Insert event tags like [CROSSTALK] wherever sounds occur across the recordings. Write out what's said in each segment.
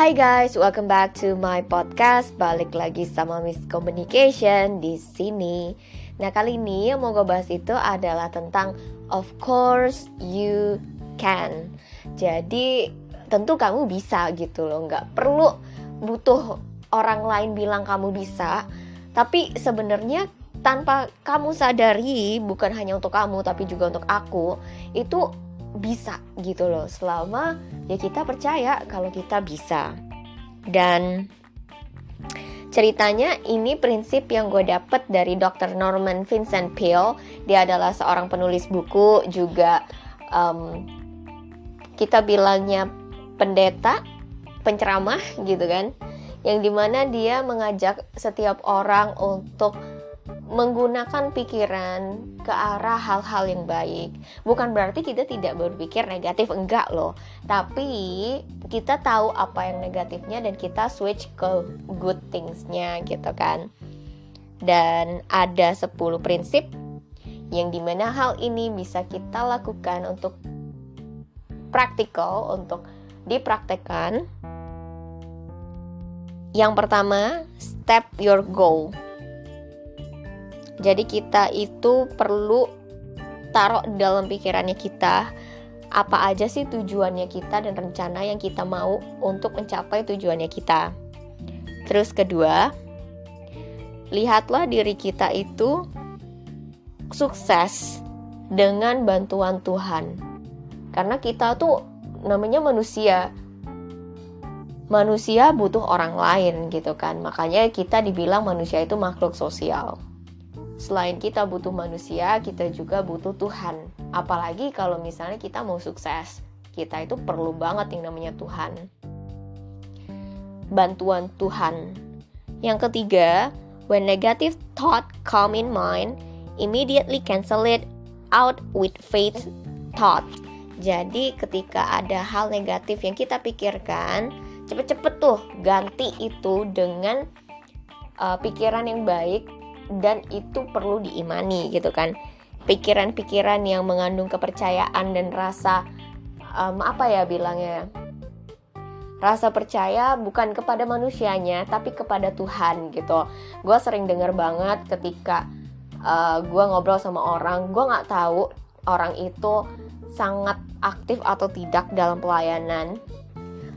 Hai guys, welcome back to my podcast. Balik lagi sama Miss Communication di sini. Nah, kali ini yang mau gue bahas itu adalah tentang of course you can. Jadi, tentu kamu bisa gitu loh, nggak perlu butuh orang lain bilang kamu bisa. Tapi sebenarnya tanpa kamu sadari, bukan hanya untuk kamu tapi juga untuk aku, itu bisa gitu loh selama ya kita percaya kalau kita bisa dan ceritanya ini prinsip yang gue dapet dari Dr. Norman Vincent Peale dia adalah seorang penulis buku juga um, kita bilangnya pendeta penceramah gitu kan yang di mana dia mengajak setiap orang untuk menggunakan pikiran ke arah hal-hal yang baik. Bukan berarti kita tidak berpikir negatif, enggak loh. Tapi kita tahu apa yang negatifnya dan kita switch ke good thingsnya gitu kan. Dan ada 10 prinsip yang di mana hal ini bisa kita lakukan untuk praktikal, untuk dipraktekkan. Yang pertama, step your goal jadi kita itu perlu taruh dalam pikirannya kita apa aja sih tujuannya kita dan rencana yang kita mau untuk mencapai tujuannya kita. Terus kedua, lihatlah diri kita itu sukses dengan bantuan Tuhan. Karena kita tuh namanya manusia. Manusia butuh orang lain gitu kan. Makanya kita dibilang manusia itu makhluk sosial selain kita butuh manusia, kita juga butuh Tuhan. Apalagi kalau misalnya kita mau sukses, kita itu perlu banget yang namanya Tuhan. Bantuan Tuhan. Yang ketiga, when negative thought come in mind, immediately cancel it out with faith thought. Jadi ketika ada hal negatif yang kita pikirkan, cepet-cepet tuh ganti itu dengan uh, pikiran yang baik dan itu perlu diimani gitu kan. Pikiran-pikiran yang mengandung kepercayaan dan rasa um, apa ya bilangnya? Rasa percaya bukan kepada manusianya tapi kepada Tuhan gitu. Gue sering dengar banget ketika uh, gue ngobrol sama orang gue nggak tahu orang itu sangat aktif atau tidak dalam pelayanan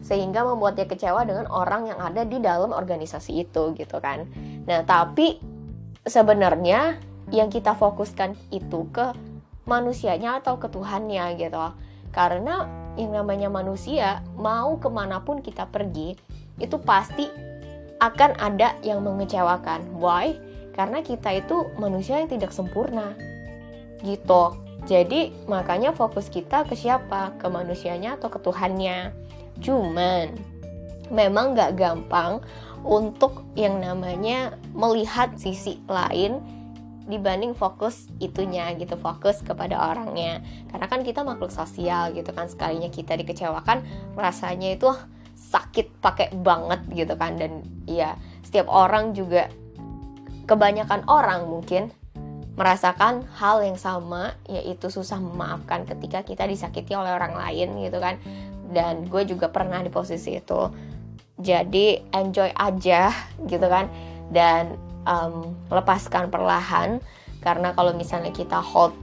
sehingga membuatnya kecewa dengan orang yang ada di dalam organisasi itu gitu kan. Nah tapi sebenarnya yang kita fokuskan itu ke manusianya atau ke Tuhannya gitu. Karena yang namanya manusia mau ke mana pun kita pergi itu pasti akan ada yang mengecewakan. Why? Karena kita itu manusia yang tidak sempurna. Gitu. Jadi makanya fokus kita ke siapa? Ke manusianya atau ke Tuhannya? Cuman memang gak gampang untuk yang namanya melihat sisi lain dibanding fokus itunya gitu fokus kepada orangnya. Karena kan kita makhluk sosial gitu kan sekalinya kita dikecewakan rasanya itu sakit pakai banget gitu kan. Dan ya setiap orang juga kebanyakan orang mungkin merasakan hal yang sama yaitu susah memaafkan ketika kita disakiti oleh orang lain gitu kan. Dan gue juga pernah di posisi itu jadi enjoy aja gitu kan. Dan um, lepaskan perlahan. Karena kalau misalnya kita hold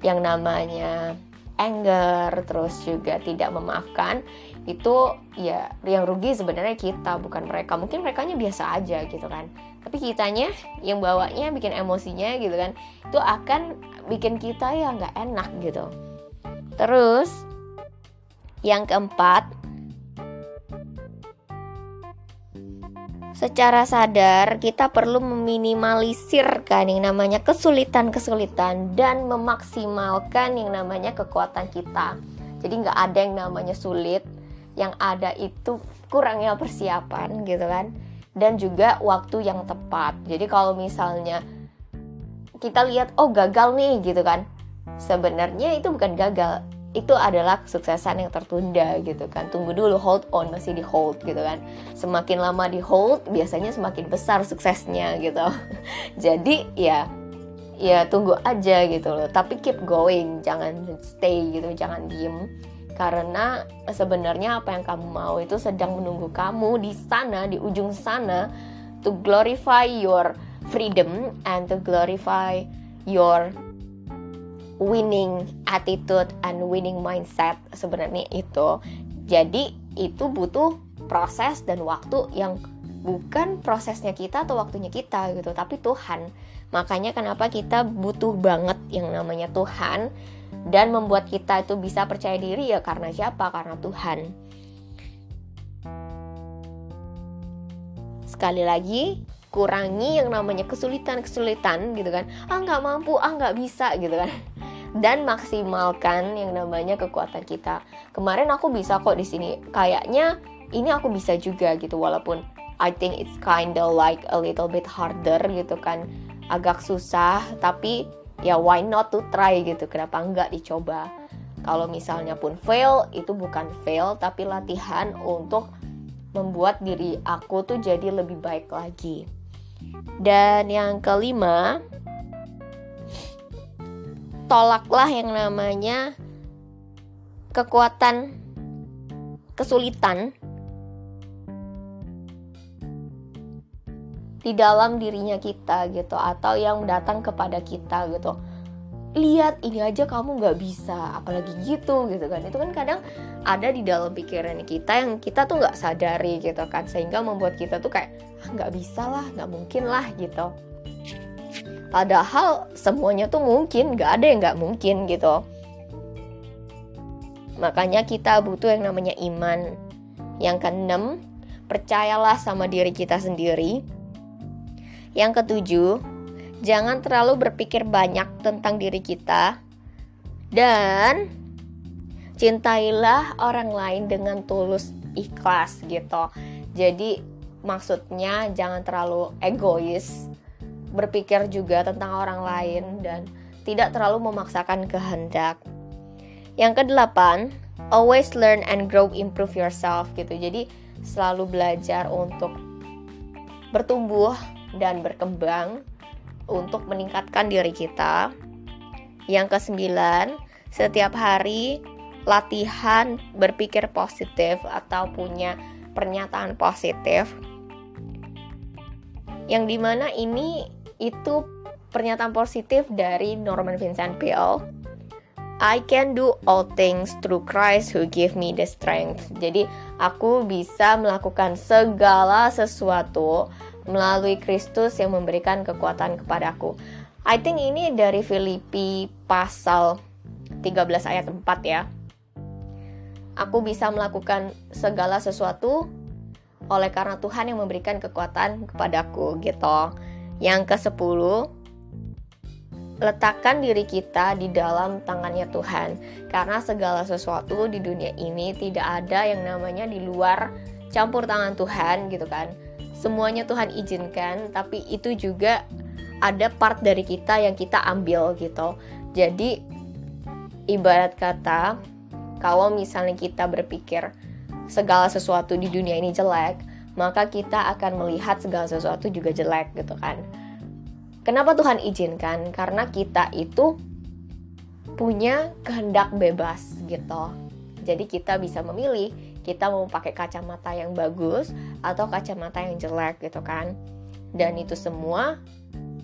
yang namanya anger terus juga tidak memaafkan itu ya yang rugi sebenarnya kita bukan mereka. Mungkin mereka biasa aja gitu kan. Tapi kitanya yang bawanya bikin emosinya gitu kan itu akan bikin kita ya nggak enak gitu. Terus yang keempat secara sadar kita perlu meminimalisir kan yang namanya kesulitan-kesulitan dan memaksimalkan yang namanya kekuatan kita. Jadi nggak ada yang namanya sulit, yang ada itu kurangnya persiapan gitu kan. Dan juga waktu yang tepat. Jadi kalau misalnya kita lihat oh gagal nih gitu kan. Sebenarnya itu bukan gagal, itu adalah kesuksesan yang tertunda gitu kan. Tunggu dulu hold on masih di hold gitu kan. Semakin lama di hold biasanya semakin besar suksesnya gitu. [LAUGHS] Jadi ya ya tunggu aja gitu loh. Tapi keep going jangan stay gitu jangan diem. Karena sebenarnya apa yang kamu mau itu sedang menunggu kamu di sana di ujung sana to glorify your freedom and to glorify your winning attitude and winning mindset sebenarnya itu jadi itu butuh proses dan waktu yang bukan prosesnya kita atau waktunya kita gitu tapi Tuhan makanya kenapa kita butuh banget yang namanya Tuhan dan membuat kita itu bisa percaya diri ya karena siapa? Karena Tuhan. Sekali lagi, kurangi yang namanya kesulitan-kesulitan gitu kan. Ah nggak mampu, ah nggak bisa gitu kan. [LAUGHS] Dan maksimalkan yang namanya kekuatan kita. Kemarin aku bisa kok di sini. Kayaknya ini aku bisa juga gitu walaupun I think it's kinda like a little bit harder gitu kan. Agak susah tapi ya why not to try gitu kenapa enggak dicoba kalau misalnya pun fail itu bukan fail tapi latihan untuk membuat diri aku tuh jadi lebih baik lagi dan yang kelima tolaklah yang namanya kekuatan kesulitan di dalam dirinya kita gitu atau yang datang kepada kita gitu lihat ini aja kamu nggak bisa. Apalagi gitu gitu kan. Itu kan kadang ada di dalam pikiran kita yang kita tuh nggak sadari gitu kan. Sehingga membuat kita tuh kayak ah, nggak ah, bisa lah nggak mungkin lah gitu. Padahal semuanya tuh mungkin nggak ada yang nggak mungkin gitu. Makanya kita butuh yang namanya iman. Yang keenam percayalah sama diri kita sendiri. Yang ketujuh, jangan terlalu berpikir banyak tentang diri kita dan cintailah orang lain dengan tulus ikhlas gitu. Jadi maksudnya jangan terlalu egois, berpikir juga tentang orang lain dan tidak terlalu memaksakan kehendak. Yang kedelapan, always learn and grow improve yourself gitu. Jadi selalu belajar untuk bertumbuh dan berkembang untuk meningkatkan diri kita. Yang kesembilan, setiap hari latihan berpikir positif atau punya pernyataan positif. Yang di mana ini itu pernyataan positif dari Norman Vincent Peale. I can do all things through Christ who give me the strength. Jadi aku bisa melakukan segala sesuatu melalui Kristus yang memberikan kekuatan kepadaku. I think ini dari Filipi pasal 13 ayat 4 ya. Aku bisa melakukan segala sesuatu oleh karena Tuhan yang memberikan kekuatan kepadaku gitu. Yang ke-10 letakkan diri kita di dalam tangannya Tuhan karena segala sesuatu di dunia ini tidak ada yang namanya di luar campur tangan Tuhan gitu kan semuanya Tuhan izinkan tapi itu juga ada part dari kita yang kita ambil gitu. Jadi ibarat kata kalau misalnya kita berpikir segala sesuatu di dunia ini jelek maka kita akan melihat segala sesuatu juga jelek gitu kan. Kenapa Tuhan izinkan? Karena kita itu punya kehendak bebas gitu. Jadi kita bisa memilih kita mau pakai kacamata yang bagus atau kacamata yang jelek gitu kan. Dan itu semua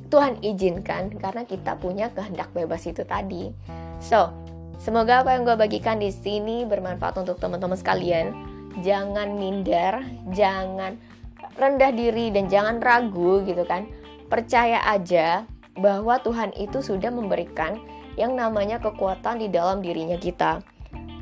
Tuhan izinkan karena kita punya kehendak bebas itu tadi. So semoga apa yang gue bagikan di sini bermanfaat untuk teman-teman sekalian. Jangan minder jangan rendah diri dan jangan ragu gitu kan. Percaya aja bahwa Tuhan itu sudah memberikan yang namanya kekuatan di dalam dirinya kita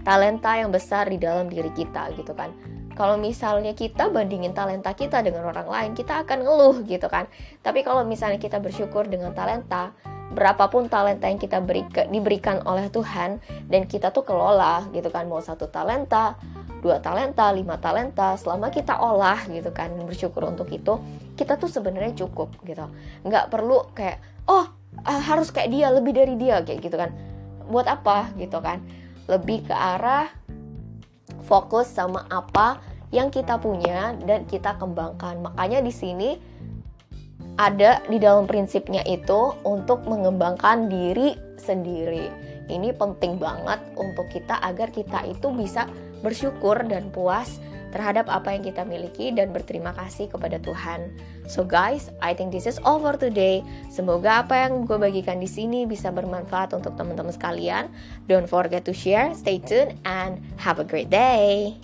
talenta yang besar di dalam diri kita gitu kan. Kalau misalnya kita bandingin talenta kita dengan orang lain kita akan ngeluh gitu kan. Tapi kalau misalnya kita bersyukur dengan talenta berapapun talenta yang kita beri, diberikan oleh Tuhan dan kita tuh kelola gitu kan. Mau satu talenta dua talenta lima talenta selama kita olah gitu kan bersyukur untuk itu kita tuh sebenarnya cukup gitu. Nggak perlu kayak oh ah, harus kayak dia lebih dari dia kayak gitu kan. Buat apa gitu kan lebih ke arah fokus sama apa yang kita punya dan kita kembangkan. Makanya di sini ada di dalam prinsipnya itu untuk mengembangkan diri sendiri. Ini penting banget untuk kita agar kita itu bisa bersyukur dan puas terhadap apa yang kita miliki dan berterima kasih kepada Tuhan. So guys, I think this is all for today. Semoga apa yang gue bagikan di sini bisa bermanfaat untuk teman-teman sekalian. Don't forget to share, stay tuned, and have a great day.